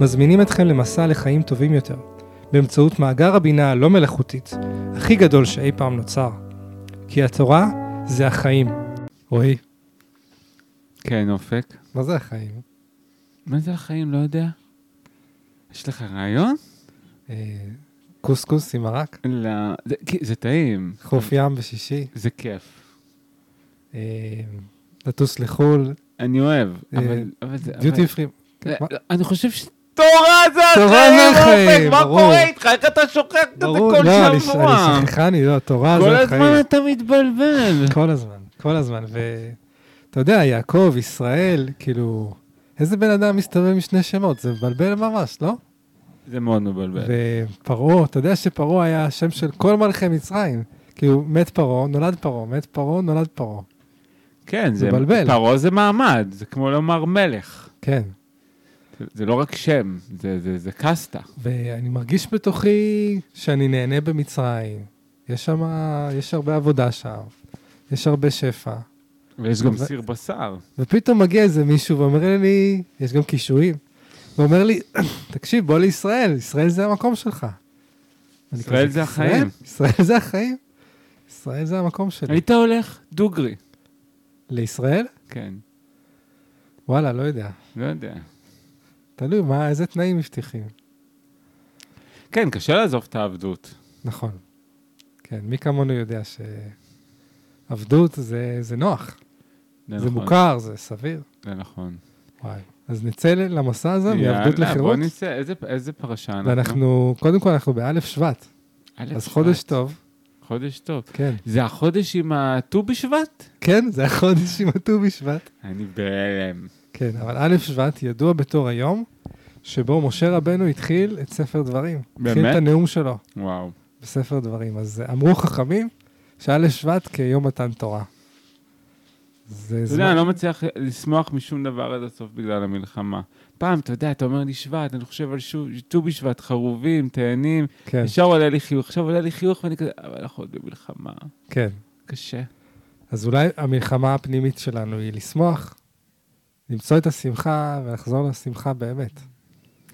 מזמינים אתכם למסע לחיים טובים יותר, באמצעות מאגר הבינה הלא מלאכותית, הכי גדול שאי פעם נוצר. כי התורה זה החיים. רועי, כן, אופק. מה זה החיים? מה זה החיים? לא יודע. יש לך רעיון? אה, קוסקוס עם מרק? לא, זה, זה טעים. חוף ים בשישי? זה כיף. אה, לטוס לחו"ל? אני אוהב, אה, אבל... דיוטי פרי? אני חושב ש... תורה זה תורה החיים, זה החיים, אופק, מה ברור. קורה איתך? איך אתה שוכח את זה כל לא, אני- שבוע? אני שכחני, לא, תורה כל זה הזמן החיים. אתה מתבלבל. כל הזמן, כל הזמן. ואתה יודע, יעקב, ישראל, כאילו, איזה בן אדם מסתובב עם שני שמות? זה מבלבל ממש, לא? זה מאוד מבלבל. ופרעה, אתה יודע שפרעה היה השם של כל מלכי מצרים. כאילו, מת פרעה, נולד פרעה, מת פרעה, נולד פרעה. כן, זה... מבלבל. פרעה זה מעמד, זה כמו לומר מלך. כן. זה- לא רק שם, זה- זה זה קסטה. ואני מרגיש בתוכי שאני נהנה במצרים. יש שם, יש הרבה עבודה שם, יש הרבה שפע. ויש גם ו- סיר בשר. ופתאום מגיע איזה מישהו ואומר לי, יש גם קישואים, ואומר לי, תקשיב, בוא לישראל, ישראל זה המקום שלך. ישראל זה החיים. ישראל זה החיים? ישראל זה המקום שלי. היית הולך דוגרי. לישראל? כן, וואלה, לא יודע. לא יודע. תלוי, מה, איזה תנאים מבטיחים. כן, קשה לעזוב את העבדות. נכון. כן, מי כמונו יודע שעבדות זה, זה נוח, זה נכון, מוכר, זה סביר. זה נכון. וואי. אז נצא למסע הזה מעבדות יאללה, בוא לחירות, נצא, איזה- איזה פרשה אנחנו? ואנחנו, קודם כל אנחנו באלף שבט, א' אז שבט. חודש טוב, חודש טוב. כן. זה החודש עם הט"ו בשבט? כן, זה החודש עם הט"ו בשבט. אני בהלם. כן, אבל א' שבט ידוע בתור היום שבו משה רבנו התחיל את ספר דברים. התחיל באמת? את הנאום שלו וואו. בספר דברים. אז אה, אמרו חכמים שא' שבט כיום מתן תורה. זה אתה יודע, אני לא מצליח לשמוח משום דבר עד הסוף בגלל המלחמה. פעם, אתה יודע, אתה אומר לי שבט, אני חושב על ט"ו בשבט, חרובים, תאנים, כן, ישר עולה לי חיוך, עכשיו עולה לי חיוך ואני כזה, אבל אנחנו עוד במלחמה. כן. קשה. אז אולי המלחמה הפנימית שלנו היא לשמוח, למצוא את השמחה ולחזור לשמחה באמת.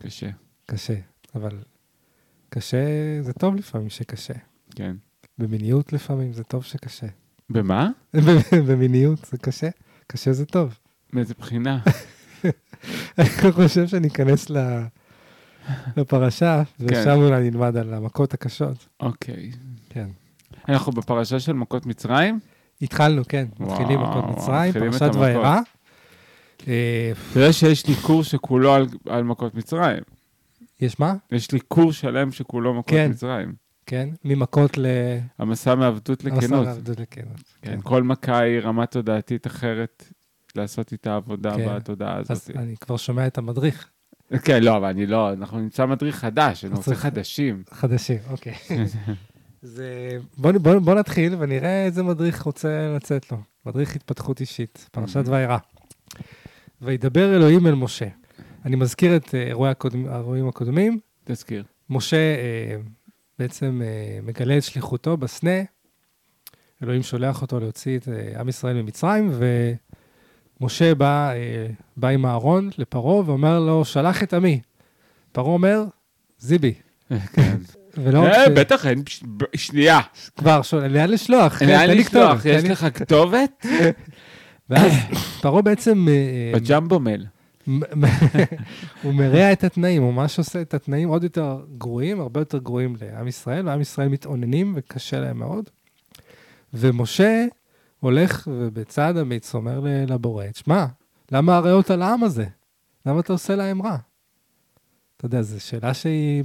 קשה, קשה, אבל קשה, זה טוב לפעמים שקשה. כן. במיניות לפעמים זה טוב שקשה. במה? במיניות זה קשה, קשה זה טוב. מאיזה בחינה? אני חושב שניכנס ל- לפרשה, ושם אולי נלמד על המכות הקשות. אוקיי. כן. אנחנו בפרשה של מכות מצרים? התחלנו, כן, מתחילים מכות מצרים, פרשת. וירא. אה, יודע שיש לי קורס שכולו על, על מכות מצרים. יש מה? יש לי קורס שלם שכולו מכות כן. מצרים. כן, ממכות ל... המסע מעבדות לכנות. המסע לעבדות לכנות. כן. כן. כל מכה היא רמה תודעתית אחרת לעשות איתה עבודה כן. בתודעה הזאת. אז אני כבר שומע את המדריך. כן, לא, אבל אני לא, אנחנו נמצא מדריך חדש, אני רוצה חדשים. חדשים, אוקיי. זה... בוא, בוא, בוא נתחיל ונראה איזה מדריך רוצה לצאת לו. מדריך התפתחות אישית, פרשת Mhm. וירא. וידבר אלוהים אל משה. אני מזכיר את אה, אירועי הקודמ- האירועים הקודמים. תזכיר. משה אה, בעצם אה, מגלה את שליחותו בסנה. אלוהים שולח אותו להוציא את אה, עם ישראל ממצרים, ומשה בא, אה, בא עם אהרון לפרעה ואומר לו, שלח את עמי. פרעה אומר, זיבי. כן. ולא רק אה, ש... בטח, אין, שנייה. כבר, לאן לשלוח? כן, לאן לי לשלוח? יש לך כתובת? ואז פרעה בעצם, אה, בג'מבומל. מ- מ- הוא מרע את התנאים, הוא ממש עושה את התנאים עוד יותר גרועים, הרבה יותר גרועים לעם ישראל, ועם ישראל מתאוננים וקשה להם מאוד. ומשה הולך ובצד אמיץ אומר לבורא, שמע, למה הרעות על העם הזה? למה אתה עושה להם רע? אתה יודע, זו שאלה שהיא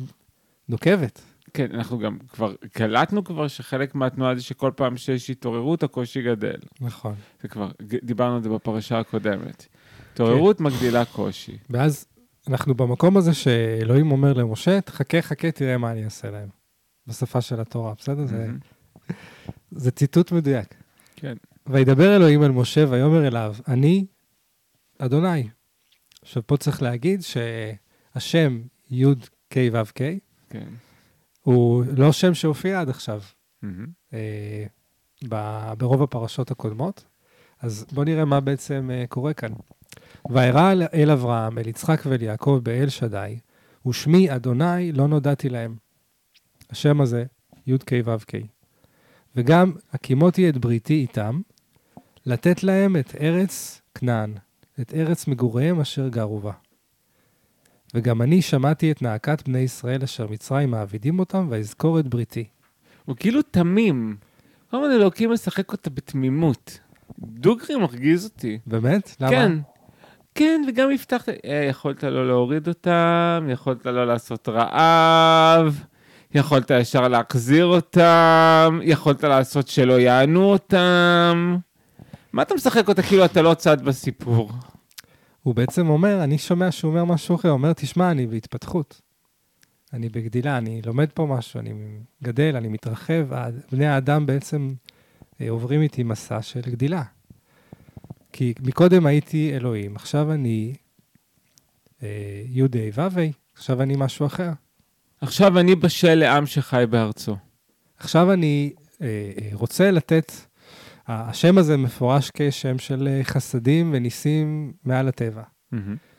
נוקבת. כן, אנחנו גם כבר קלטנו כבר שחלק מהתנועה זה שכל פעם שיש התעוררות, הקושי גדל. נכון. זה כבר, דיברנו על זה בפרשה הקודמת. התעוררות מגדילה קושי. ואז אנחנו במקום הזה שאלוהים אומר למשה, חכה, חכה, תראה מה אני אעשה להם. בשפה של התורה, בסדר? זה, מהמם. זה ציטוט מדויק. כן. וידבר אלוהים אל משה ויאמר אליו, אני אדוני. עכשיו פה צריך להגיד שהשם י' ק' ו' ק' כן. הוא לא שם שהופיע עד עכשיו מהמם. אה, ב- ברוב הפרשות הקודמות. אז בואו נראה מה בעצם אה, קורה כאן. וירא אל- אברהם, אל יצחק ואל יעקב באל שדי, ושמי אדוני לא נודעתי להם. השם הזה, י' ק' ו' ק'. וגם הקימותי את בריתי איתם, לתת להם את ארץ כנען, את ארץ מגוריהם אשר גרו בה. וגם אני שמעתי את נאקת בני ישראל אשר מצרים מעבידים אותם, ואזכור את בריתי. הוא כאילו תמים. כל הזמן אלוקים משחק אותה בתמימות. דוגרי מרגיז אותי. באמת? למה? כן. כן, וגם הבטחת, אה, יכולת לא להוריד אותם, יכולת לא לעשות רעב, יכולת ישר להחזיר אותם, יכולת לעשות שלא יענו אותם. מה אתה משחק אותה כאילו אתה לא צד בסיפור? הוא בעצם אומר, אני שומע שהוא אומר משהו אחר, הוא אומר, תשמע, אני בהתפתחות. אני בגדילה, אני לומד פה משהו, אני גדל, אני מתרחב, בני האדם בעצם אה, עוברים איתי מסע של גדילה. כי מקודם הייתי אלוהים, עכשיו אני אה, י' ה' ו' ה', עכשיו אני משהו אחר. עכשיו אני בשל לעם שחי בארצו. עכשיו אני אה, רוצה לתת, השם הזה מפורש כשם של אה, חסדים וניסים מעל הטבע.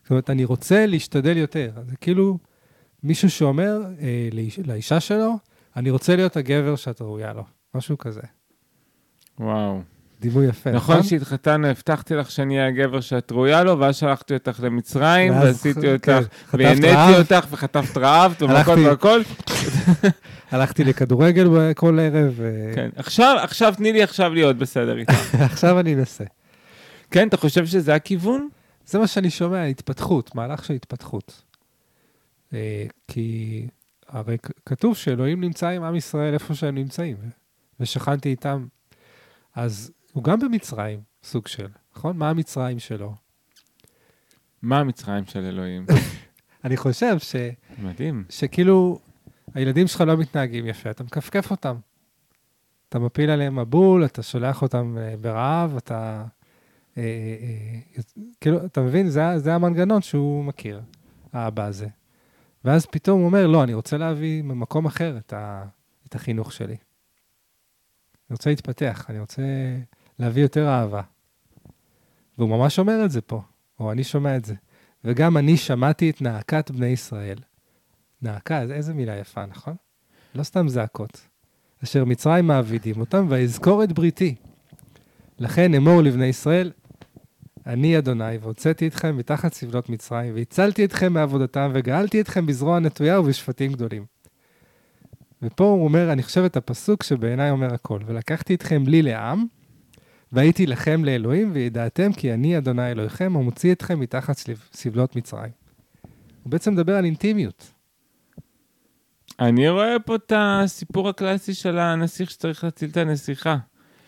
זאת אומרת, אני רוצה להשתדל יותר. זה כאילו מישהו שאומר אה, לאיש, לאישה שלו, אני רוצה להיות הגבר שאת ראויה לו. משהו כזה. וואו. דימוי יפה, נכון שהתחתנו, הבטחתי לך שאני אהיה הגבר שאת ראויה לו, ואז שלחתי אותך למצרים, ועשיתי כן, אותך, חטפת והנאתי. אותך, וחטפת רעב, הלכתי- והכל. הלכתי לכדורגל כל ערב, כן. עכשיו, עכשיו, תני לי עכשיו להיות בסדר איתך. עכשיו אני אנסה. כן, אתה חושב שזה הכיוון? זה מה שאני שומע, התפתחות, מהלך של התפתחות. אה, כי הרי כתוב שאלוהים נמצא עם עם ישראל איפה שהם נמצאים, ושכנתי איתם. אז הוא גם במצרים, סוג של, נכון? מה המצרים שלו? מה המצרים של אלוהים? אני חושב ש... מדהים. שכאילו, הילדים שלך לא מתנהגים יפה, אתה מכפכף אותם. אתה מפיל עליהם מבול, אתה שולח אותם אה, ברעב, אתה... אה, אה, אה, כאילו, אתה מבין? זה, זה המנגנון שהוא מכיר, האבא הזה. ואז פתאום הוא אומר, לא, אני רוצה להביא ממקום אחר את, ה, את החינוך שלי. אני רוצה להתפתח, אני רוצה להביא יותר אהבה. והוא ממש אומר את זה פה, או אני שומע את זה. וגם אני שמעתי את נאקת בני ישראל. נאקה, איזה מילה יפה, נכון? לא סתם זעקות. אשר מצרים מעבידים אותם, ואזכור את בריתי. לכן אמור לבני ישראל, אני אדוני, והוצאתי אתכם מתחת סבלות מצרים, והצלתי אתכם מעבודתם, וגאלתי אתכם בזרוע נטויה ובשפטים גדולים. ופה הוא אומר, אני חושב את הפסוק שבעיניי אומר הכל, ולקחתי אתכם לי לעם, והייתי לכם לאלוהים, וידעתם כי אני אדוני אלוהיכם, המוציא אתכם מתחת סבלות מצרים. הוא בעצם מדבר על אינטימיות. אני רואה פה את הסיפור הקלאסי של הנסיך שצריך להציל את הנסיכה.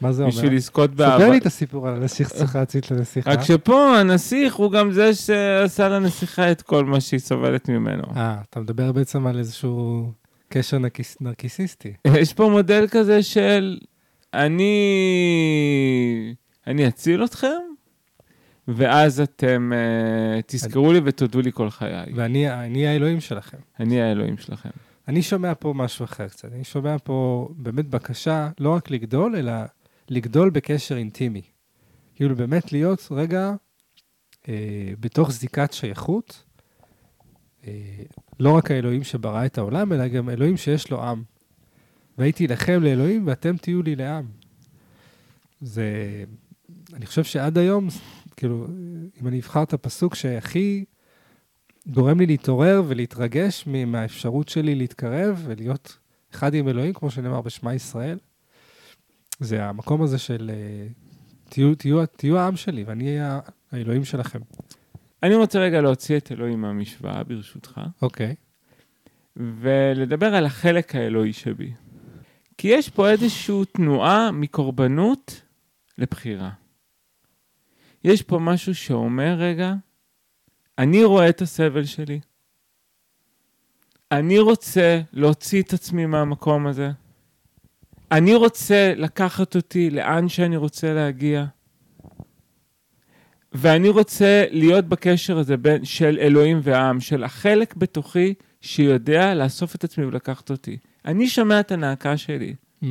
מה זה אומר? בשביל לזכות ספר באהבה. לי את הסיפור על הנסיך שצריך להציל את הנסיכה. רק שפה הנסיך הוא גם זה שעשה לנסיכה את כל מה שהיא סובלת ממנו. אה, אתה מדבר בעצם על איזשהו קשר נרקיס, נרקיסיסטי. יש פה מודל כזה של אני, אני אציל אתכם, ואז אתם uh, תזכרו לי ותודו לי כל חיי. ואני אני האלוהים שלכם. אני האלוהים שלכם. אני שומע פה משהו אחר קצת. אני שומע פה באמת בקשה לא רק לגדול, אלא לגדול בקשר אינטימי. כאילו באמת להיות רגע אה, בתוך זיקת שייכות, אה, לא רק האלוהים שברא את העולם, אלא גם אלוהים שיש לו עם. והייתי לכם לאלוהים ואתם תהיו לי לעם. זה, אני חושב שעד היום, כאילו, אם אני אבחר את הפסוק שהכי גורם לי להתעורר ולהתרגש מהאפשרות שלי להתקרב ולהיות אחד עם אלוהים, כמו שנאמר בשמע ישראל, זה המקום הזה של אה, תהיו, תהיו, תהיו העם שלי ואני אהיה האלוהים שלכם. אני רוצה רגע להוציא את אלוהים מהמשוואה, ברשותך, אוקיי. ולדבר על החלק האלוהי שבי. כי יש פה איזושהי תנועה מקורבנות לבחירה. יש פה משהו שאומר, רגע, אני רואה את הסבל שלי. אני רוצה להוציא את עצמי מהמקום הזה. אני רוצה לקחת אותי לאן שאני רוצה להגיע. ואני רוצה להיות בקשר הזה בין, של אלוהים והעם, של החלק בתוכי שיודע לאסוף את עצמי ולקחת אותי. אני שומע את הנאקה שלי. Mm.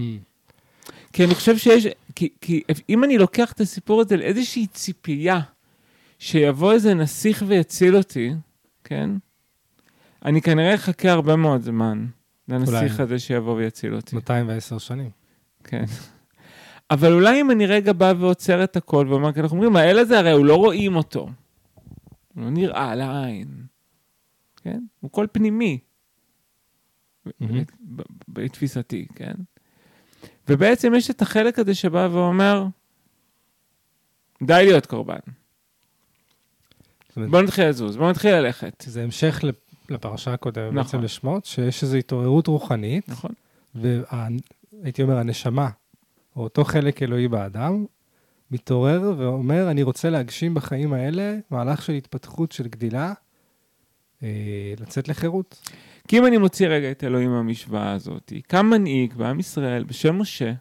כי אני חושב שיש, כי, כי אם אני לוקח את הסיפור הזה לאיזושהי ציפייה שיבוא איזה נסיך ויציל אותי, כן? אני כנראה אחכה הרבה מאוד זמן לנסיך. הזה שיבוא ויציל אותי. 210 שנים. כן. אבל אולי אם אני רגע בא ועוצר את הכל ואומר, כי אנחנו אומרים, האל הזה הרי הוא לא רואים אותו. הוא לא נראה לעין. כן? הוא קול פנימי. בתפיסתי, כן? ובעצם יש את החלק הזה שבא ואומר, די להיות קורבן. בוא נתחיל לזוז, בוא נתחיל ללכת. זה המשך לפ- לפרשה הקודמת, נכון. בעצם לשמות, שיש איזו התעוררות רוחנית, נכון? והייתי אומר, הנשמה, או אותו חלק אלוהי באדם, מתעורר ואומר, אני רוצה להגשים בחיים האלה מהלך של התפתחות, של גדילה, אה, לצאת לחירות. כי אם אני מוציא רגע את אלוהים מהמשוואה הזאת, קם מנהיג בעם ישראל בשם משה,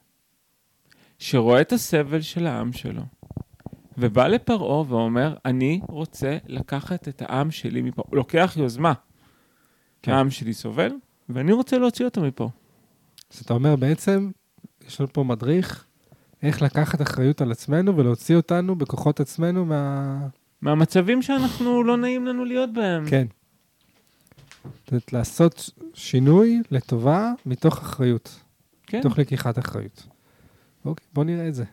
שרואה את הסבל של העם שלו, ובא לפרעה ואומר, אני רוצה לקחת את העם שלי מפה. הוא לוקח יוזמה. כן. העם שלי סובל, ואני רוצה להוציא אותו מפה. אז אתה אומר, בעצם, יש לנו פה מדריך איך לקחת אחריות על עצמנו ולהוציא אותנו בכוחות עצמנו מה... מהמצבים שאנחנו, לא נעים לנו להיות בהם. כן. זאת אומרת, לעשות שינוי לטובה מתוך אחריות, כן. מתוך לקיחת אחריות. אוקיי, בואו נראה את זה.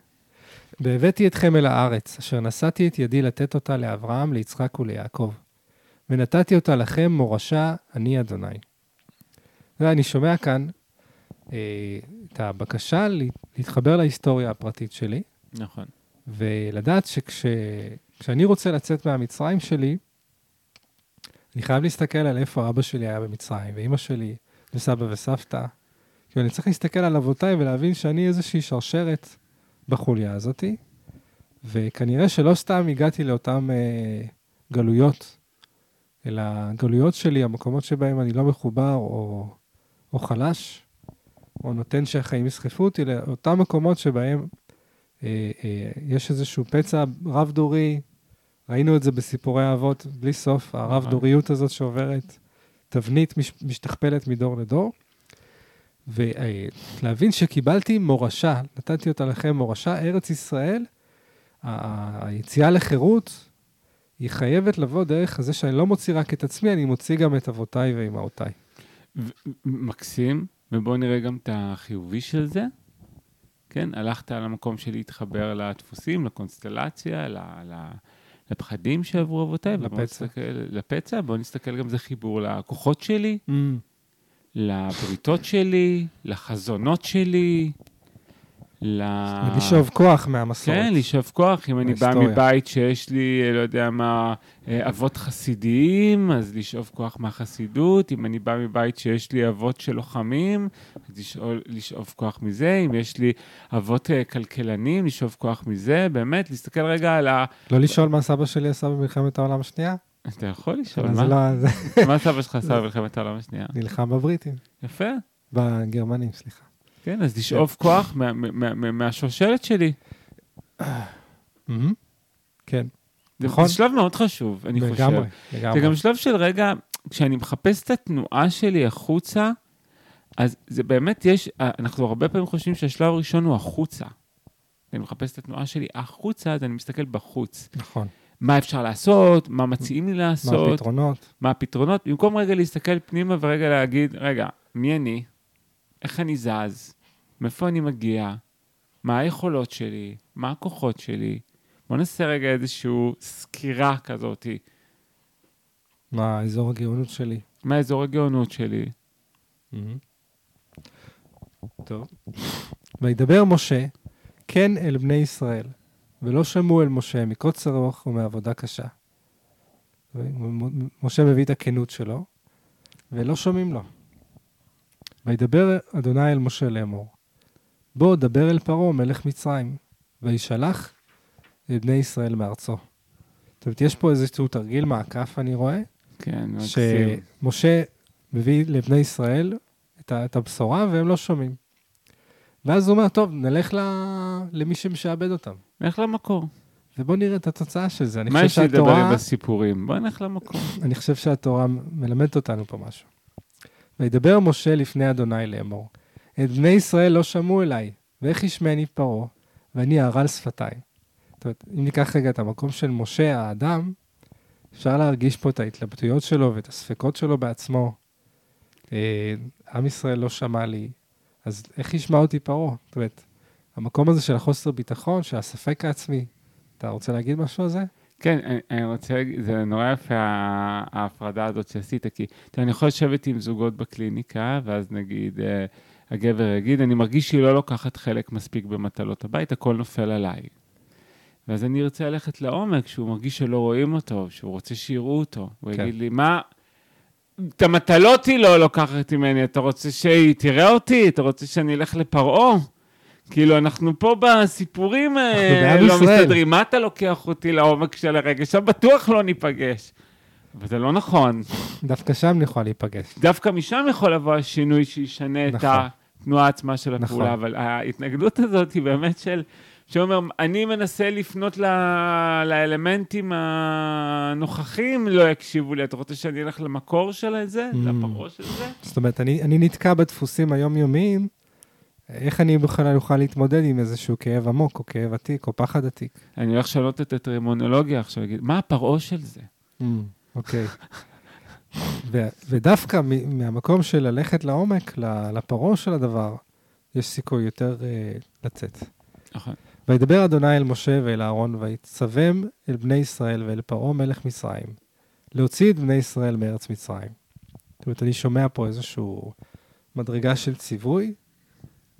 והבאתי אתכם אל הארץ, אשר נשאתי את ידי לתת אותה לאברהם, ליצחק וליעקב. ונתתי אותה לכם מורשה, אני אדוני. ואני שומע כאן אה, את הבקשה לה- להתחבר להיסטוריה הפרטית שלי, נכון. ולדעת שכשאני רוצה לצאת מהמצרים שלי, אני חייב להסתכל על איפה אבא שלי היה במצרים, ואימא שלי, וסבא וסבתא. כי אני צריך להסתכל על אבותיי ולהבין שאני איזושהי שרשרת בחוליה הזאתי, וכנראה שלא סתם הגעתי לאותן אה, גלויות, אלא הגלויות שלי, המקומות שבהם אני לא מחובר או, או חלש, או נותן שהחיים יסחפו אותי, לאותם מקומות שבהם אה, אה, יש איזשהו פצע רב-דורי, ראינו את זה בסיפורי האבות בלי סוף, הרב-דוריות הזאת שעוברת, תבנית מש, משתכפלת מדור לדור. ולהבין שקיבלתי מורשה, נתתי אותה לכם מורשה, ארץ ישראל, היציאה לחירות, היא חייבת לבוא דרך זה שאני לא מוציא רק את עצמי, אני מוציא גם את אבותיי ואימהותיי. מקסים, ובואו נראה גם את החיובי של זה. כן, הלכת על המקום של להתחבר לדפוסים, לקונסטלציה, ל- ל- לפחדים שעברו אבותיי. לפצע. נסתכל, לפצע, בואו נסתכל גם זה חיבור לכוחות שלי, לבריתות שלי, לחזונות שלי, ל... ולשאוב כוח מהמסורת. כן, לשאוב כוח. אם אני בא. מבית שיש לי, לא יודע מה, אה, אבות חסידיים, אז לשאוב כוח מהחסידות. אם אני בא מבית שיש לי אבות של לוחמים, אז לשאול, לשאוב כוח מזה. אם יש לי אבות אה, כלכלנים, לשאוב כוח מזה. באמת, להסתכל רגע על ה... לא לשאול מה סבא שלי עשה במלחמת העולם השנייה? אתה יכול לשאול, מה? לא, זה מה סבא שלך עשה במלחמת העולם השנייה? נלחם בבריטים, יפה. בגרמנים, סליחה. כן, אז לשאוב כוח מה- מה- מה- מהשושלת שלי. כן, זה- נכון. זה שלב מאוד חשוב, אני חושב. לגמרי, זה לגמרי. גם שלב של רגע, כשאני מחפש את התנועה שלי החוצה, אז זה באמת יש, אה, אנחנו הרבה פעמים חושבים שהשלב הראשון הוא החוצה. אני מחפש את התנועה שלי החוצה, אז אני מסתכל בחוץ. נכון. מה אפשר לעשות, מה מציעים לי מה לעשות, הפתרונות? מה הפתרונות, במקום רגע להסתכל פנימה ורגע להגיד, רגע, מי אני? איך אני זז? מאיפה אני מגיע? מה היכולות שלי? מה הכוחות שלי? בוא נעשה רגע איזושהי סקירה כזאתי. מה אזור הגאונות שלי? מה אזור הגאונות שלי? טוב. וידבר משה כן אל בני ישראל, ולא שמעו אל משה מקוצר רוח ומעבודה קשה. משה מביא את הכנות שלו, ולא שומעים לו. וידבר אדוני אל משה לאמור, בוא דבר אל פרעה מלך מצרים, וישלח את בני ישראל מארצו. זאת אומרת, יש פה איזשהו תרגיל מעקף, אני רואה, כן, מקסים. שמשה מביא לבני ישראל את, את הבשורה והם לא שומעים. ואז הוא אומר, טוב, נלך ל... למי שמשעבד אותם. נלך למקור. ובואו נראה את התוצאה של זה. מה יש לי לדבר עם הסיפורים? בוא נלך למקור. אני חושב שהתורה מלמדת אותנו פה משהו. וידבר משה לפני אדוני לאמור, את בני ישראל לא שמעו אליי, ואיך ישמעני פרעה, ואני אערל שפתיי. זאת אומרת, אם ניקח רגע את המקום של משה, האדם, אפשר להרגיש פה את ההתלבטויות שלו ואת הספקות שלו בעצמו. אה, עם ישראל לא שמע לי, אז איך ישמע אותי פרעה? זאת אומרת, המקום הזה של החוסר ביטחון, של הספק העצמי, אתה רוצה להגיד משהו על זה? כן, אני, אני רוצה זה נורא יפה ההפרדה הזאת שעשית, כי אתה, יודע, אני יכול לשבת עם זוגות בקליניקה, ואז נגיד, אה, הגבר יגיד, אני מרגיש שהיא לא לוקחת חלק מספיק במטלות הבית, הכל נופל עליי. ואז אני ארצה ללכת לעומק, שהוא מרגיש שלא רואים אותו, שהוא רוצה שיראו אותו. הוא כן. יגיד לי, מה, את המטלות היא לא לוקחת ממני, אתה רוצה שהיא תראה אותי? אתה רוצה שאני אלך לפרעה? כאילו, אנחנו פה בסיפורים אה, לא ישראל. מסתדרים. מה אתה לוקח אותי לעומק של הרגש? עכשיו בטוח לא ניפגש. אבל זה לא נכון. דווקא שם נוכל להיפגש. דווקא משם יכול לבוא השינוי שישנה את נכון. התנועה עצמה של נכון. הפעולה, אבל ההתנגדות הזאת היא באמת של, שאומר, אני מנסה לפנות ל... לאלמנטים הנוכחים, לא יקשיבו לי, אתה רוצה שאני אלך למקור של זה? Mm. לפרעה של זה? זאת אומרת, אני, אני נתקע בדפוסים היומיומיים, איך אני בכלל אוכל להתמודד עם איזשהו כאב עמוק, או כאב עתיק, או פחד עתיק? אני הולך לשנות את הטרימונולוגיה עכשיו, להגיד, מה הפרעה של זה? אוקיי. ו- ודווקא מהמקום של ללכת לעומק, לפרעה של הדבר, יש סיכוי יותר uh, לצאת. נכון. וידבר אדוני אל משה ואל אהרון, ויצווים אל בני ישראל ואל פרעה מלך מצרים, להוציא את בני ישראל מארץ מצרים. זאת אומרת, אני שומע פה איזשהו מדרגה של ציווי.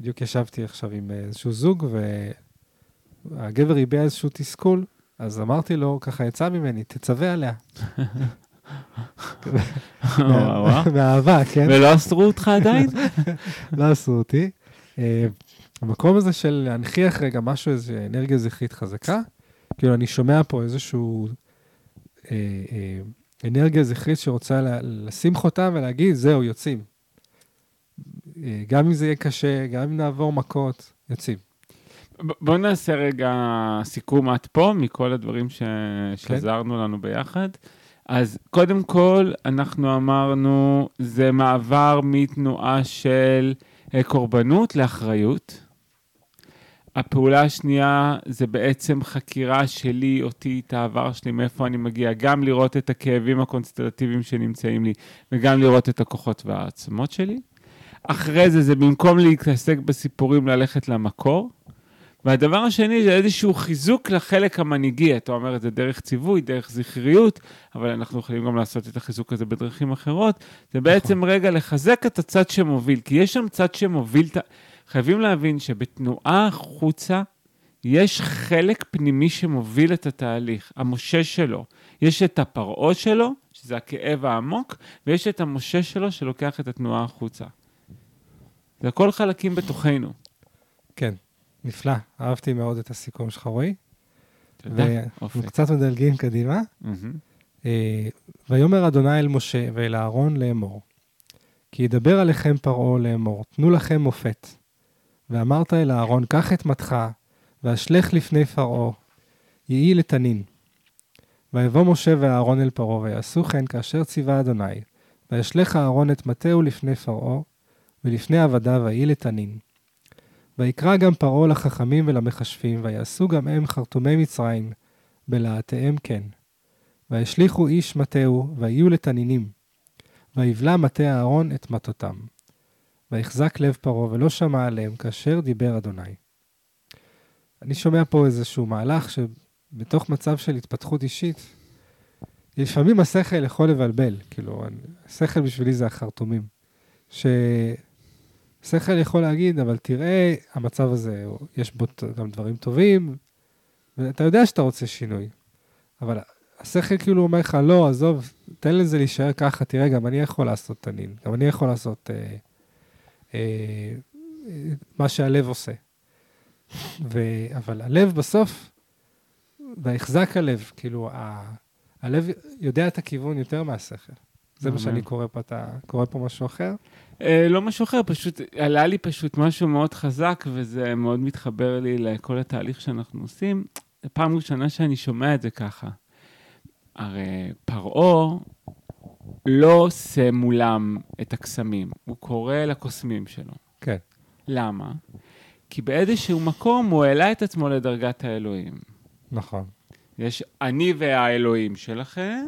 בדיוק ישבתי עכשיו עם איזשהו זוג, והגבר הביע איזשהו תסכול, אז אמרתי לו, ככה יצא ממני, תצווה עליה. מאהבה, כן? ולא אסרו אותך עדיין? לא עשו אותי. אה, המקום הזה של להנכיח רגע משהו, איזו אנרגיה זכרית חזקה, כאילו אני שומע פה איזשהו אה, אה, אנרגיה זכרית שרוצה לה, לשים חותם ולהגיד, זהו, יוצאים. גם אם זה יהיה קשה, גם אם נעבור מכות, יוצאים. בוא נעשה רגע סיכום עד פה, מכל הדברים ש... שעזרנו לנו ביחד. אז קודם כל, אנחנו אמרנו, זה מעבר מתנועה של אה, קורבנות לאחריות. הפעולה השנייה זה בעצם חקירה שלי, אותי, את העבר שלי, מאיפה אני מגיע, גם לראות את הכאבים הקונסטלטיביים שנמצאים לי, וגם לראות את הכוחות והעצמות שלי. אחרי זה, זה במקום להתעסק בסיפורים, ללכת למקור. והדבר השני זה איזשהו חיזוק לחלק המנהיגי. אתה אומר את זה דרך ציווי, דרך זכריות, אבל אנחנו יכולים גם לעשות את החיזוק הזה בדרכים אחרות. זה בעצם רגע לחזק את הצד שמוביל, כי יש שם צד שמוביל, חייבים להבין שבתנועה החוצה יש חלק פנימי שמוביל את התהליך, המשה שלו. יש את הפרעה שלו, שזה הכאב העמוק, ויש את המשה שלו שלוקח את התנועה החוצה. זה הכל חלקים בתוכנו. כן, נפלא. אהבתי מאוד את הסיכום שלך, רועי. תודה, ואנחנו אופק. קצת מדלגים קדימה. אה, ויאמר אדוני אל משה ואל אהרון לאמור, כי ידבר עליכם פרעה לאמור, תנו לכם מופת. ואמרת אל אהרון, קח את מטך, ואשלך לפני פרעה, יהי לתנין. ויבוא משה ואהרון אל פרעה, ויעשו כן כאשר ציווה אדוני. וישלך אהרון את מטהו לפני פרעה, ולפני עבדיו ויהי לתנין. ויקרא גם פרעה לחכמים ולמחשבים, ויעשו גם הם חרטומי מצרים, בלהטיהם כן. וישליכו איש מטהו, ויהיו לתנינים. ויבלע מטה אהרון את מטותם. ויחזק לב פרעה, ולא שמע עליהם, כאשר דיבר אדוני. אני שומע פה איזשהו מהלך שבתוך מצב של התפתחות אישית, לפעמים השכל יכול לבלבל, כאילו, השכל בשבילי זה החרטומים. ששכל יכול להגיד, אבל תראה, המצב הזה, יש בו גם דברים טובים, ואתה יודע שאתה רוצה שינוי. אבל השכל כאילו אומר לך, לא, עזוב, תן לזה להישאר ככה, תראה, גם אני יכול לעשות תנין, גם אני יכול לעשות אה, אה, אה, מה שהלב עושה. ו, אבל הלב בסוף, ויחזק הלב, כאילו, ה, הלב יודע את הכיוון יותר מהשכל. זה מה. שאני קורא פה, אתה קורא פה משהו אחר? אה, לא משהו אחר, פשוט עלה לי פשוט משהו מאוד חזק, וזה מאוד מתחבר לי לכל התהליך שאנחנו עושים. פעם ראשונה שאני שומע את זה ככה. הרי פרעה לא עושה מולם את הקסמים, הוא קורא לקוסמים שלו. כן. למה? כי באיזשהו מקום הוא העלה את עצמו לדרגת האלוהים. נכון. יש אני והאלוהים שלכם,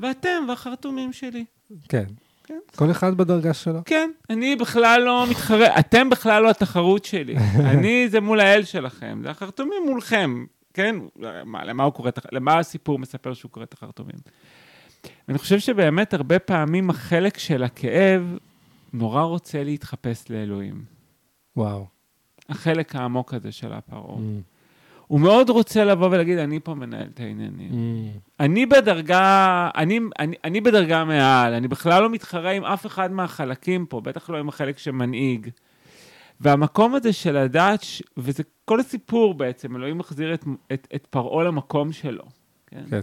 ואתם והחרטומים שלי. כן. כן. כל אחד בדרגה שלו. כן, אני בכלל לא מתחרה, אתם בכלל לא התחרות שלי. אני זה מול האל שלכם, זה החרטומים מולכם, כן? מה, למה הוא קורא למה הסיפור מספר שהוא קורא את החרטומים? ואני חושב שבאמת הרבה פעמים החלק של הכאב נורא רוצה להתחפש לאלוהים. וואו. החלק העמוק הזה של הפרעה. Mm, הוא מאוד רוצה לבוא ולהגיד, אני פה מנהל את העניינים. mm, אני בדרגה, אני, אני, אני בדרגה מעל, אני בכלל לא מתחרה עם אף אחד מהחלקים פה, בטח לא עם החלק שמנהיג. והמקום הזה של לדעת, ש... וזה כל הסיפור בעצם, אלוהים מחזיר את, את, את פרעה למקום שלו. כן? כן.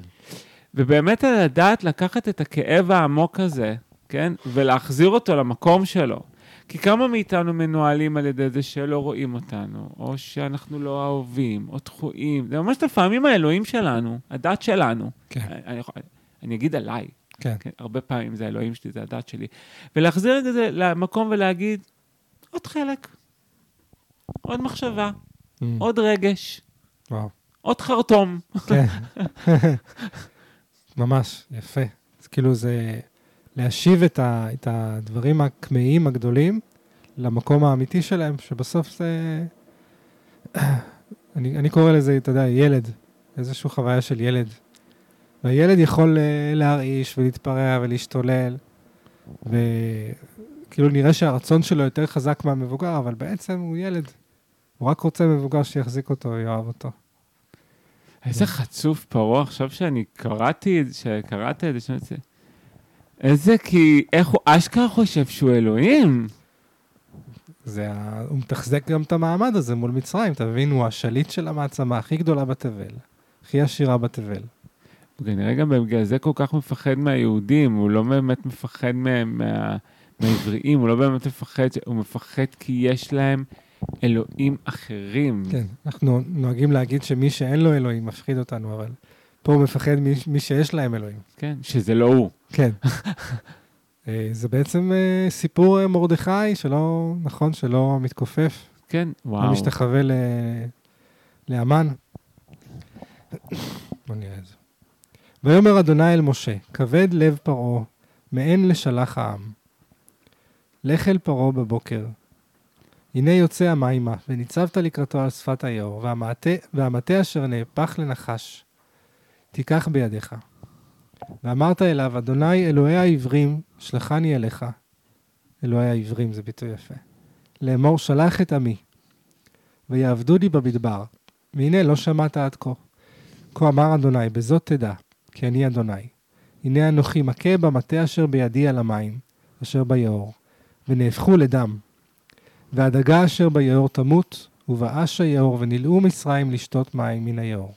ובאמת לדעת לקחת את הכאב העמוק הזה, כן? ולהחזיר אותו למקום שלו. כי כמה מאיתנו מנוהלים על ידי זה שלא רואים אותנו, או שאנחנו לא אהובים, או דחויים. זה ממש לפעמים האלוהים שלנו, הדת שלנו. כן. אני, אני אגיד עליי, כן. כן? הרבה פעמים זה האלוהים שלי, זה הדת שלי. ולהחזיר את זה למקום ולהגיד, עוד חלק, עוד מחשבה, Mm, עוד רגש, וואו. עוד חרטום. כן. ממש, יפה. אז כאילו זה להשיב את, ה, את הדברים הכמהים הגדולים למקום האמיתי שלהם, שבסוף זה... אני, אני קורא לזה, אתה יודע, ילד, איזושהי חוויה של ילד. והילד יכול אה, להרעיש ולהתפרע ולהשתולל, וכאילו נראה שהרצון שלו יותר חזק מהמבוגר, אבל בעצם הוא ילד. הוא רק רוצה מבוגר שיחזיק אותו, יאהב אותו. איזה חצוף פרעה, עכשיו שאני קראתי, שקראת את זה, שאני. איזה כי, איך הוא אשכרה חושב שהוא אלוהים? זה ה... הוא מתחזק גם את המעמד הזה מול מצרים, אתה מבין? הוא השליט של המעצמה הכי גדולה בתבל, הכי עשירה בתבל. הוא כנראה גם בגלל זה כל כך מפחד מהיהודים, הוא לא באמת מפחד מהם, מה, מהעבריים, הוא לא באמת מפחד, הוא מפחד כי יש להם אלוהים אחרים. כן, אנחנו נוהגים להגיד שמי שאין לו אלוהים מפחיד אותנו, אבל פה הוא מפחד מי, שיש להם אלוהים. כן, שזה לא הוא. כן. אה, זה בעצם אה, סיפור אה, מרדכי שלא, נכון, שלא מתכופף, כן, לא וואו. משתחווה ל... לאמן. בוא נראה את זה. ויאמר אדוני אל משה, כבד לב פרעה, מעין לשלח העם. לך אל פרעה בבוקר. הנה יוצא המימה, וניצבת לקראתו על שפת היאור, והמטה, והמטה אשר נהפך לנחש, תיקח בידיך. ואמרת אליו, אדוני אלוהי העברים, שלחני אליך. אלוהי העברים זה ביטוי יפה. לאמור, שלח את עמי, ויעבדו לי במדבר, והנה לא שמעת עד כה. כה אמר אדוני, בזאת תדע, כי אני אדוני. הנה אנוכי מכה במטה אשר בידי על המים, אשר ביאור, ונהפכו לדם. והדגה אשר ביאור תמות, ובאש היאור, ונלאו מצרים לשתות מים מן היאור.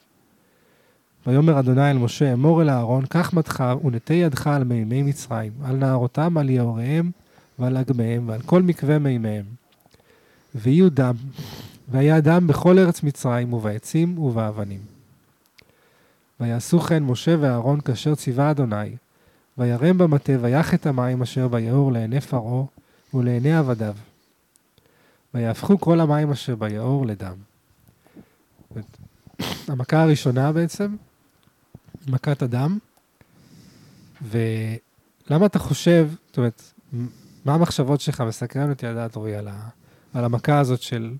ויאמר אדוני אל משה, אמור אל אהרון, קח מטך ונטה ידך על מימי מצרים, על נהרותם, על יאוריהם, ועל אגמיהם, ועל כל מקווה מימיהם. ויהיו דם, והיה דם בכל ארץ מצרים, ובעצים ובאבנים. ויעשו כן משה ואהרון כאשר ציווה אדוני, וירם במטה ויח את המים אשר ביאור לעיני פרעה ולעיני עבדיו. ויהפכו כל המים אשר ביאור לדם. המכה הראשונה בעצם, מכת הדם, ולמה אתה חושב, זאת אומרת, מה המחשבות שלך, מסקרן אותי לדעת, אורי, על, ה, על המכה הזאת של...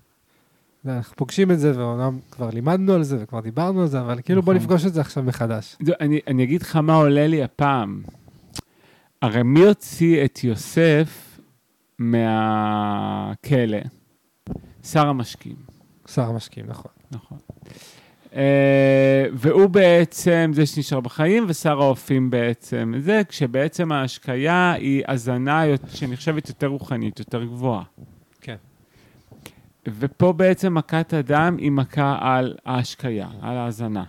אנחנו פוגשים את זה, ואומנם כבר לימדנו על זה וכבר דיברנו על זה, אבל כאילו בוא נכון. נפגוש את זה עכשיו מחדש. זה- אני, אני אגיד לך מה עולה לי הפעם. הרי מי הוציא את יוסף מהכלא? שר המשקים, שר המשקיעים, נכון. נכון. Uh, והוא בעצם זה שנשאר בחיים, ושר האופים בעצם זה, כשבעצם ההשקיה היא הזנה שנחשבת יותר רוחנית, יותר גבוהה. כן. ופה בעצם מכת הדם היא מכה על ההשקיה, על ההזנה.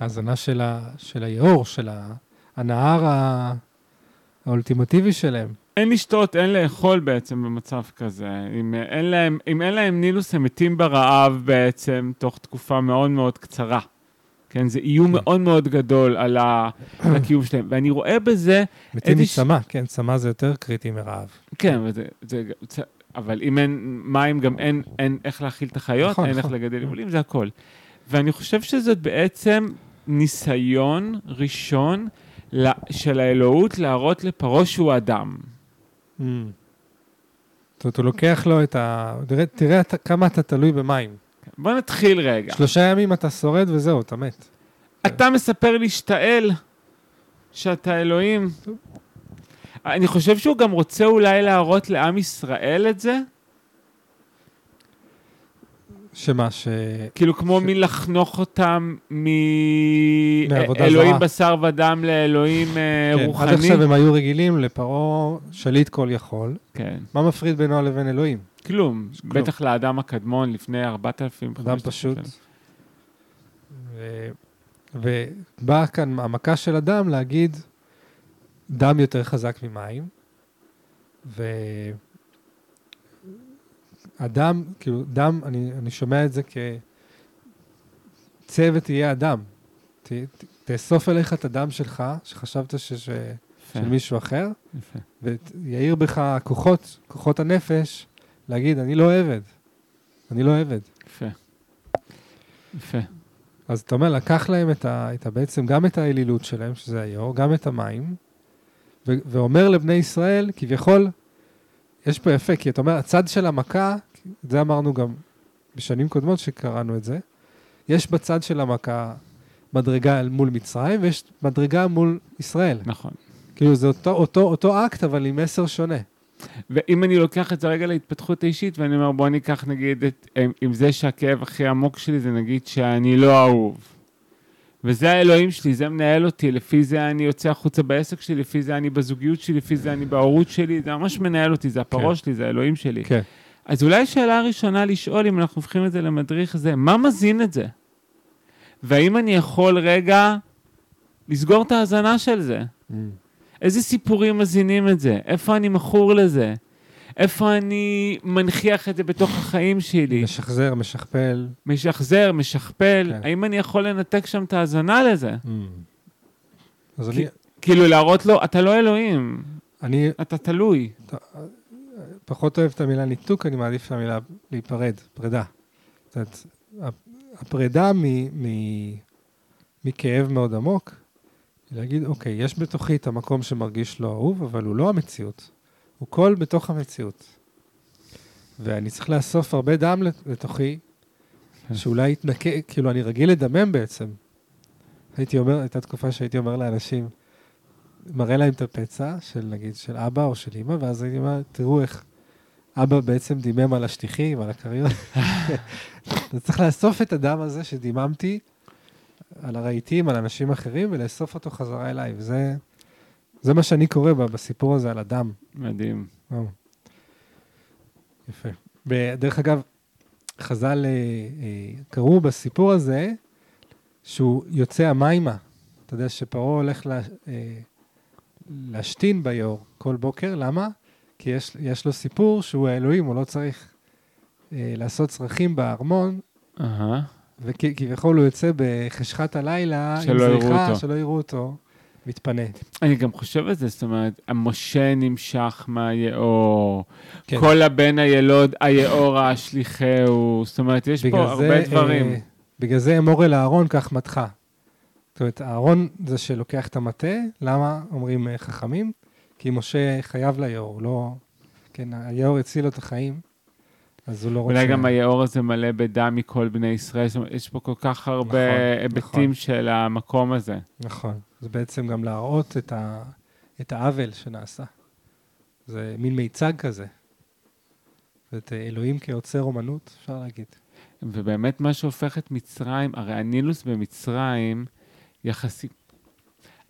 ההזנה של, ה, של היאור, של ה, הנהר ה, האולטימטיבי שלהם. אין לשתות, אין לאכול בעצם במצב כזה. אם אין להם, אם אין להם נילוס, הם מתים ברעב בעצם תוך תקופה מאוד מאוד קצרה. כן, זה איום כן. מאוד מאוד גדול על הקיום שלהם. ואני רואה בזה, מתים מצמא, כן, צמא זה יותר קריטי מרעב. כן, וזה, זה, זה, אבל אם אין מים, גם אין, אין איך להאכיל את החיות, נכון, אין איך נכון. לגדל יבולים, זה הכל. ואני חושב שזאת בעצם ניסיון ראשון של האלוהות להראות לפרעה שהוא אדם. Mm. זאת אומרת, הוא לוקח לו את ה... תראה, תראה כמה אתה תלוי במים. בוא נתחיל רגע. שלושה ימים אתה שורד וזהו, אתה מת. אתה מספר לי שאתה אל, שאתה אלוהים. אני חושב שהוא גם רוצה אולי להראות לעם ישראל את זה, שמה, ש... כאילו כמו ש- מין לחנוך אותם מאלוהים זרה. בשר ודם לאלוהים אה, כן, רוחני. עד עכשיו הם היו רגילים לפרעה שליט כל יכול. כן, מה מפריד בינו לבין אלוהים? כלום. כלום. בטח לאדם הקדמון לפני 4,000, אדם 5,000 פשוט. ו... ובאה כאן המכה של אדם להגיד, דם יותר חזק ממים, ואדם, כאילו, דם, אני, אני שומע את זה כצא ותהיה אדם. ת, ת, תאסוף אליך את הדם שלך, שחשבת ש, ש, של מישהו אחר, יפה. ויעיר בך כוחות, כוחות הנפש, להגיד, אני לא עבד. אני לא עבד. יפה. יפה. אז אתה אומר, לקח להם את ה, את ה, בעצם גם את האלילות שלהם, שזה היאור, גם את המים, ו, ואומר לבני ישראל, כביכול, יש פה יפה, כי אתה אומר, הצד של המכה, זה אמרנו גם בשנים קודמות שקראנו את זה, יש בצד של המכה מדרגה מול מצרים, ויש מדרגה מול ישראל. נכון. כאילו, זה אותו, אותו, אותו אקט, אבל עם מסר שונה. ואם אני לוקח את זה רגע להתפתחות האישית, ואני אומר, בוא ניקח נגיד את, עם, עם זה שהכאב הכי עמוק שלי זה נגיד שאני לא אהוב. וזה האלוהים שלי, זה מנהל אותי, לפי זה אני יוצא החוצה בעסק שלי, לפי זה אני בזוגיות שלי, לפי זה אני בהורות שלי, זה ממש מנהל אותי, זה הפרעה כן. שלי, זה האלוהים שלי. כן. אז אולי השאלה הראשונה לשאול, אם אנחנו הופכים את זה למדריך, זה מה מזין את זה? והאם אני יכול רגע לסגור את ההאזנה של זה? איזה סיפורים מזינים את זה? איפה אני מכור לזה? איפה אני מנכיח את זה בתוך החיים שלי? משחזר, משכפל. משחזר, משכפל? כן. האם אני יכול לנתק שם את ההאזנה לזה? אז כי- אני, כאילו להראות לו, אתה לא אלוהים, אני אתה תלוי. פחות אוהב את המילה ניתוק, אני מעדיף את המילה להיפרד, פרידה. זאת אומרת, הפרידה מ, מ, מכאב מאוד עמוק, להגיד, אוקיי, יש בתוכי את המקום שמרגיש לא אהוב, אבל הוא לא המציאות. הוא קול בתוך המציאות. ואני צריך לאסוף הרבה דם לת- לתוכי, כן. שאולי יתנקה, כאילו, אני רגיל לדמם בעצם. הייתי אומר, הייתה תקופה שהייתי אומר לאנשים, מראה להם את הפצע של נגיד של אבא או של אמא, ואז הייתי אומר, תראו איך אבא בעצם דימם על השטיחים, על הכריות. אז צריך לאסוף את הדם הזה שדיממתי על הרהיטים, על אנשים אחרים, ולאסוף אותו חזרה אליי, וזה זה מה שאני קורא ב- בסיפור הזה על הדם. מדהים. וואו. יפה. דרך אגב, חז"ל אה, אה, קראו בסיפור הזה שהוא יוצא המימה. אתה יודע שפרעה הולך לה, אה, להשתין ביאור כל בוקר, למה? כי יש, יש לו סיפור שהוא האלוהים, הוא לא צריך אה, לעשות צרכים בארמון, אהה. וכביכול הוא יוצא בחשכת הלילה, עם שלא יראו זריחה. שלא יראו אותו, מתפנה. אני גם חושב על זה, זאת אומרת, המשה נמשך מהיאור, כן. כל הבן הילוד, היאור השליחהו, זאת אומרת, יש פה הרבה דברים. אה, בגלל זה אמור אל אהרון כך מתך. זאת אומרת, אהרון זה שלוקח את המטה, למה אומרים אה, חכמים? כי משה חייב ליאור, לא... כן, היאור הציל לו את החיים, אז הוא לא רוצה... אולי גם היאור הזה מלא בדם מכל בני ישראל, זאת אומרת, יש פה כל כך הרבה נכון, היבטים נכון. של המקום הזה. נכון. זה בעצם גם להראות את, ה... את העוול שנעשה. זה מין מיצג כזה. ואת אלוהים כיוצר אומנות, אפשר להגיד. ובאמת מה שהופך את מצרים, הרי הנילוס במצרים, יחסית,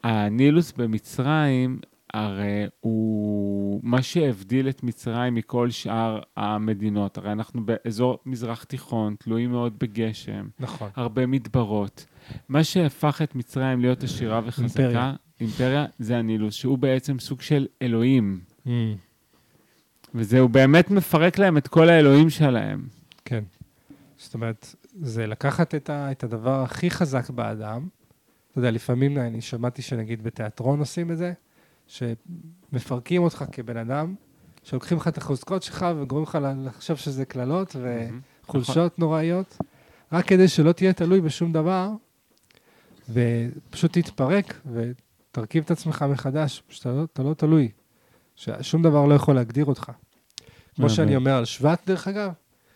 הנילוס במצרים הרי הוא מה שהבדיל את מצרים מכל שאר המדינות. הרי אנחנו באזור מזרח תיכון, תלויים מאוד בגשם, נכון. הרבה מדברות. מה שהפך את מצרים להיות עשירה וחזקה, אימפריה. אימפריה, זה הנילוס, שהוא בעצם סוג של אלוהים. Mm, וזהו באמת מפרק להם את כל האלוהים שלהם. כן. זאת אומרת, זה לקחת את, ה, את הדבר הכי חזק באדם. אתה יודע, לפעמים אני שמעתי שנגיד בתיאטרון עושים את זה, שמפרקים אותך כבן אדם, שלוקחים לך את החוזקות שלך וגורמים לך לחשוב שזה קללות וחולשות נוראיות, רק כדי שלא תהיה תלוי בשום דבר, ופשוט תתפרק ותרכיב את עצמך מחדש, שאתה לא, אתה לא תלוי, ששום דבר לא יכול להגדיר אותך. כמו. שאני אומר על שבט, דרך אגב,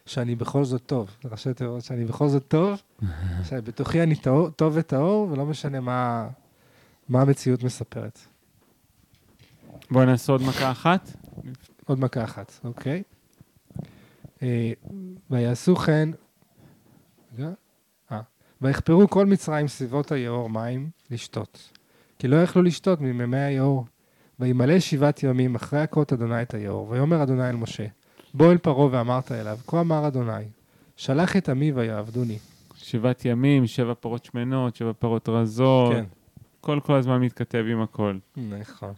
שאני בכל זאת טוב. ראשי תיבות שאני בכל זאת טוב, שבתוכי אני טוב וטהור, ולא משנה מה, מה המציאות מספרת. בואו נעשה עוד מכה אחת. עוד מכה אחת, אוקיי? אה, ויעשו כן, רגע, אה, ויחפרו כל מצרים סביבות היאור מים לשתות. כי לא יכלו לשתות ממימי היאור. וימלא שבעת ימים אחרי הכות אדוני את היאור. ויאמר אדוני אל משה, בוא אל פרעה ואמרת אליו, כה אמר אדוני, שלח את עמי ויעבדוני. שבעת ימים, שבע פרות שמנות, שבע פרות רזות. כן. כל כל הזמן מתכתב עם הכל. נכון.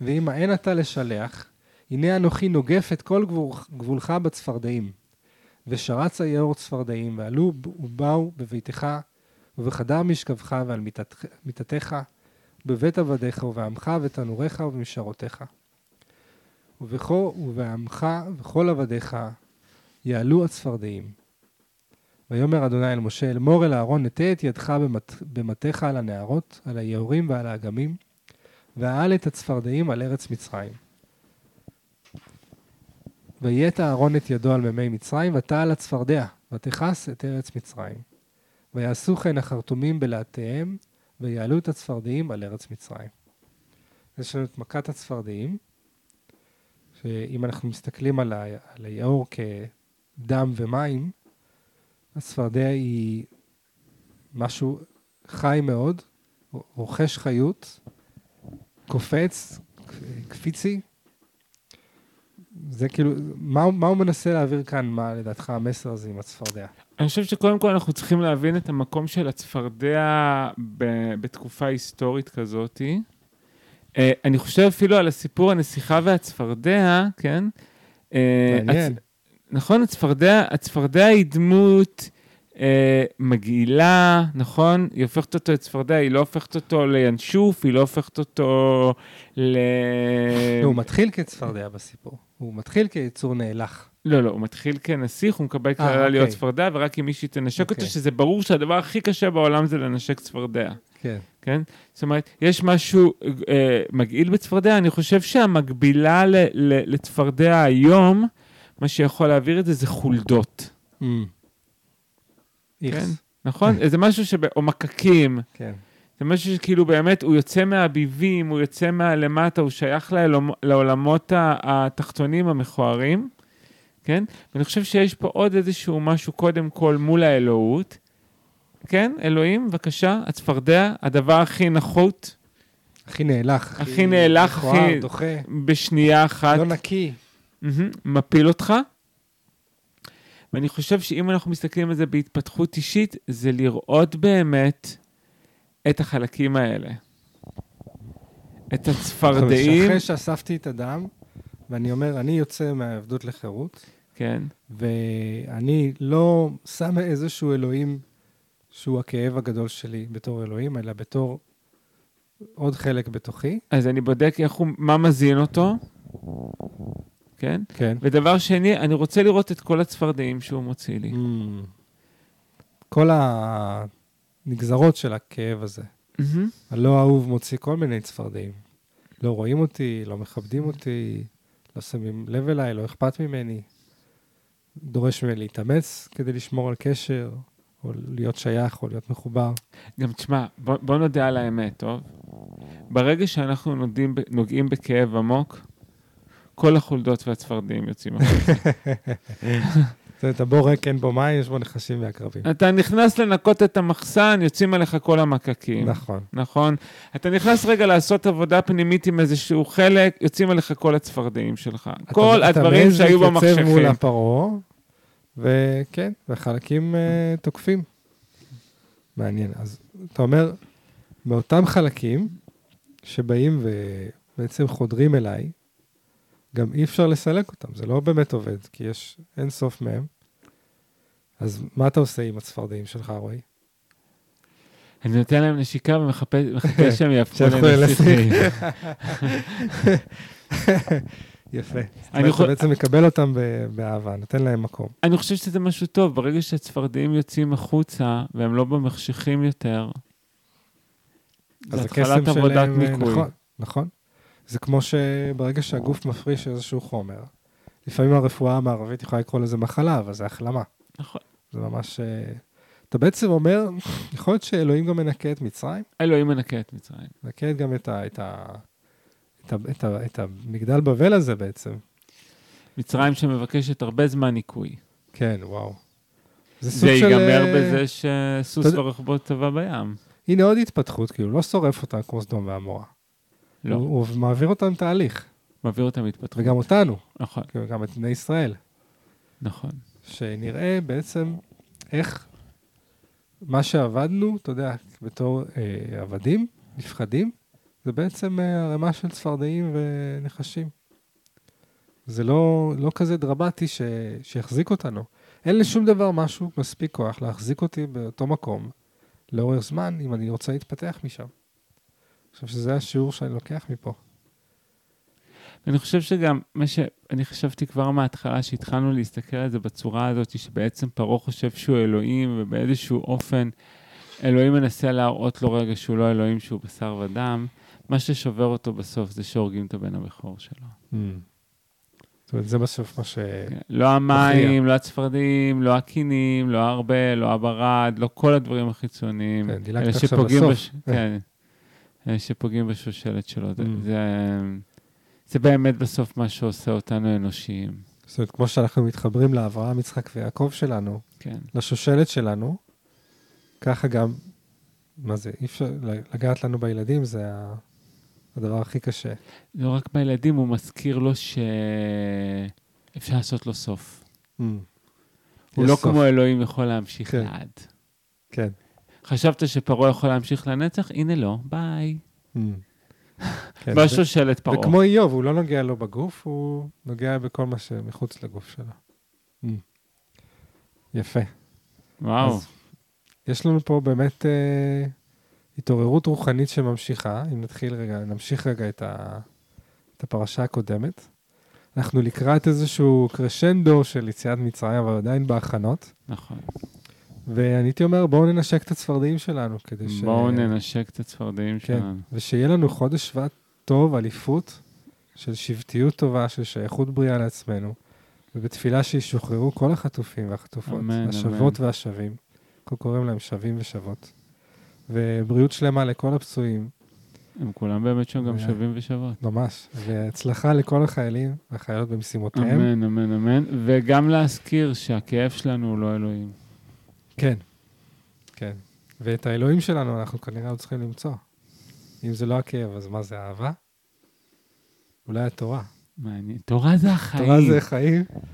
ואם האין אתה לשלח, הנה אנוכי נוגף את כל גבול, גבולך בצפרדעים. ושרץ היאור צפרדעים, ועלו ובאו בביתך, ובחדר משכבך ועל מיטת- מיטתך, בבית עבדיך, ובעמך ותנוריך ובמשרותיך. ובכל, ובעמך וכל עבדיך יעלו הצפרדעים. ויאמר אדוני אל משה, אמור אל אהרון, נטה את ידך במט, במטיך על הנערות, על היעורים ועל האגמים, ואעל את הצפרדעים על ארץ מצרים. ויית אהרון את ידו על מימי מצרים, ותעל הצפרדע, ותכס את ארץ מצרים. ויעשו כן החרטומים בלהטיהם, ויעלו את הצפרדעים על ארץ מצרים. יש לנו את מכת הצפרדעים, שאם אנחנו מסתכלים על, ה, על היאור כדם ומים, הצפרדע היא משהו חי מאוד, רוכש חיות, קופץ, קפיצי. זה כאילו, מה, מה הוא מנסה להעביר כאן, מה לדעתך המסר הזה עם הצפרדע? אני חושב שקודם כל אנחנו צריכים להבין את המקום של הצפרדע ב- בתקופה היסטורית כזאתי. אה, אני חושב אפילו על הסיפור הנסיכה והצפרדע, כן? אה, מעניין. הצ- נכון, הצפרדע, הצפרדע היא דמות מגעילה, נכון? היא הופכת אותו לצפרדע, היא לא הופכת אותו לינשוף, היא לא הופכת אותו ל... לא, הוא מתחיל כצפרדע בסיפור. הוא מתחיל כיצור נאלח. לא, לא, הוא מתחיל כנסיך, הוא מקבל אה, קללה להיות אוקיי. צפרדע, ורק אם מישהי תנשק אותו, אוקיי. שזה ברור שהדבר הכי קשה בעולם זה לנשק צפרדע, כן. כן? זאת אומרת, יש משהו אה, מגעיל בצפרדע, אני חושב שהמקבילה לצפרדע היום, מה שיכול להעביר את זה זה חולדות, Mm. איכס. נכון? זה משהו ש... או מקקים, כן. זה משהו שכאילו באמת, הוא יוצא מהביבים, הוא יוצא מהלמטה, הוא שייך לעולמ- לעולמות התחתונים המכוערים, כן? ואני חושב שיש פה עוד איזשהו משהו, קודם כל, מול האלוהות. כן, אלוהים, בבקשה, הצפרדע, הדבר הכי נחות, הכי נאלח. הכי נאלח, הכי- דוחה. בשנייה אחת, לא נקי. מהמם, מפיל אותך. ואני חושב שאם אנחנו מסתכלים על זה בהתפתחות אישית, זה לראות באמת את החלקים האלה. את הצפרדעים, אחרי שאספתי את הדם, ואני אומר, אני יוצא מהעבדות לחירות, כן, ואני לא שם איזשהו אלוהים שהוא הכאב הגדול שלי בתור אלוהים, אלא בתור עוד חלק בתוכי. אז אני בודק איך הוא, מה מזין אותו, כן? כן. ודבר שני, אני רוצה לראות את כל הצפרדעים שהוא מוציא לי. Mm. כל הנגזרות של הכאב הזה. מהמם. הלא אהוב מוציא כל מיני צפרדעים. לא רואים אותי, לא מכבדים אותי, לא שמים לב אליי, לא אכפת ממני. דורש ממני להתאמץ כדי לשמור על קשר, או להיות שייך, או להיות מחובר. גם תשמע, בוא, בוא נודה על האמת, טוב? ברגע שאנחנו נוגעים, נוגעים בכאב עמוק, כל החולדות והצפרדעים יוצאים החוצה. זאת אומרת, הבור ריק אין בו מים, יש בו נחשים ועקרבים. אתה נכנס לנקות את המחסן, יוצאים עליך כל המקקים. נכון. נכון? אתה נכנס רגע לעשות עבודה פנימית עם איזשהו חלק, יוצאים עליך כל הצפרדעים שלך. כל אתה- הדברים אתה שהיו מעז להתייצב מול במחשכים. הפרעה, וכן, וחלקים אה, תוקפים. מעניין. אז אתה אומר, מאותם חלקים שבאים ובעצם חודרים אליי, גם אי אפשר לסלק אותם, זה לא באמת עובד, כי יש אין סוף מהם. אז מה אתה עושה עם הצפרדעים שלך, רועי? אני נותן להם נשיקה ומחכה מחכה שהם יהפכו לנסיכים. יפה. אני אתה בעצם מקבל אותם באהבה, נותן להם מקום. אני חושב שזה משהו טוב, ברגע שהצפרדעים יוצאים החוצה והם לא במחשכים יותר, זה אז התחלת עבודת אה, ניקוי. נכון, נכון. זה כמו שברגע שהגוף מפריש איזשהו חומר, לפעמים הרפואה המערבית יכולה לקרוא לזה מחלה, אבל זה החלמה. נכון. זה ממש... אה, אתה בעצם אומר, יכול להיות שאלוהים גם מנקה את מצרים? אלוהים מנקה את מצרים. מנקה גם את, ה, את, ה, את, ה, את, ה, את המגדל בבל הזה בעצם. מצרים שמבקשת הרבה זמן ניקוי. כן, וואו. זה סוג זה של... ייגמר אה, בזה שסוס אתה ורחבו טבע בים. הנה עוד התפתחות, כאילו, לא שורף אותם כמו סדום ועמורה. לא, הוא, הוא מעביר אותם תהליך, מעביר אותם התפתחות. וגם אותנו, נכון, כאילו, גם את בני ישראל. נכון. שנראה בעצם איך מה שעבדנו, אתה יודע, בתור אה, עבדים, נפחדים, זה בעצם אה, ערימה של צפרדעים ונחשים. זה לא, לא כזה דרמטי ש, שיחזיק אותנו. אין לשום דבר משהו מספיק כוח להחזיק אותי באותו מקום לאורך זמן, אם אני רוצה להתפתח משם. חושב שזה השיעור שאני לוקח מפה. אני חושב שגם מה שאני חשבתי כבר מההתחלה, שהתחלנו להסתכל על זה בצורה הזאת, שבעצם פרעה חושב שהוא אלוהים, ובאיזשהו אופן אלוהים מנסה להראות לו רגע שהוא לא אלוהים, שהוא בשר ודם, מה ששובר אותו בסוף זה שהורגים את הבן הבכור שלו. זאת אומרת, זה בסוף מה ש... כן. לא המים, לא הצפרדעים, לא הקינים, לא הארבה, לא הברד, לא כל הדברים החיצוניים. כן, דילגת עכשיו. בש- כן, אלה שפוגעים בשושלת שלו. Mm. זה- זה באמת בסוף מה שעושה אותנו אנושיים. זאת אומרת, כמו שאנחנו מתחברים לאברהם, יצחק ויעקב שלנו, כן. לשושלת שלנו, ככה גם, מה זה, אי אפשר לגעת לנו בילדים, זה הדבר הכי קשה. לא רק בילדים, הוא מזכיר לו שאפשר לעשות לו סוף. הוא יש לא סוף. כמו אלוהים יכול להמשיך כן. לעד. כן. חשבת שפרעה יכול להמשיך לנצח? הנה לא, ביי. כן, בשושלת ו- פרעה. וכמו איוב, הוא לא נוגע לו בגוף, הוא נוגע בכל מה שמחוץ לגוף שלו. יפה. וואו. אז יש לנו פה באמת אה, התעוררות רוחנית שממשיכה. אם נתחיל רגע, נמשיך רגע את, ה, את הפרשה הקודמת. אנחנו לקראת איזשהו קרשנדו של יציאת מצרים, אבל עדיין בהכנות. נכון. ואני הייתי אומר, בואו ננשק את הצפרדעים שלנו, כדי ש... בואו ננשק את הצפרדעים כן, שלנו. ושיהיה לנו חודש שבט טוב, אליפות, של שבטיות טובה, של שייכות בריאה לעצמנו, ובתפילה שישוחררו כל החטופים והחטופות, אמן, השבות והשבים, אנחנו קוראים להם שבים ושוות. ובריאות שלמה לכל הפצועים, הם כולם באמת שם גם ו- שווים ושוות. ממש, והצלחה לכל החיילים והחיילות במשימותיהם. אמן, אמן, אמן. וגם להזכיר שהכאב שלנו הוא לא אלוהים. כן, כן. ואת האלוהים שלנו אנחנו כנראה עוד צריכים למצוא. אם זה לא הכאב, אז מה זה, אהבה? אולי התורה. מעניין. תורה זה החיים. תורה זה חיים,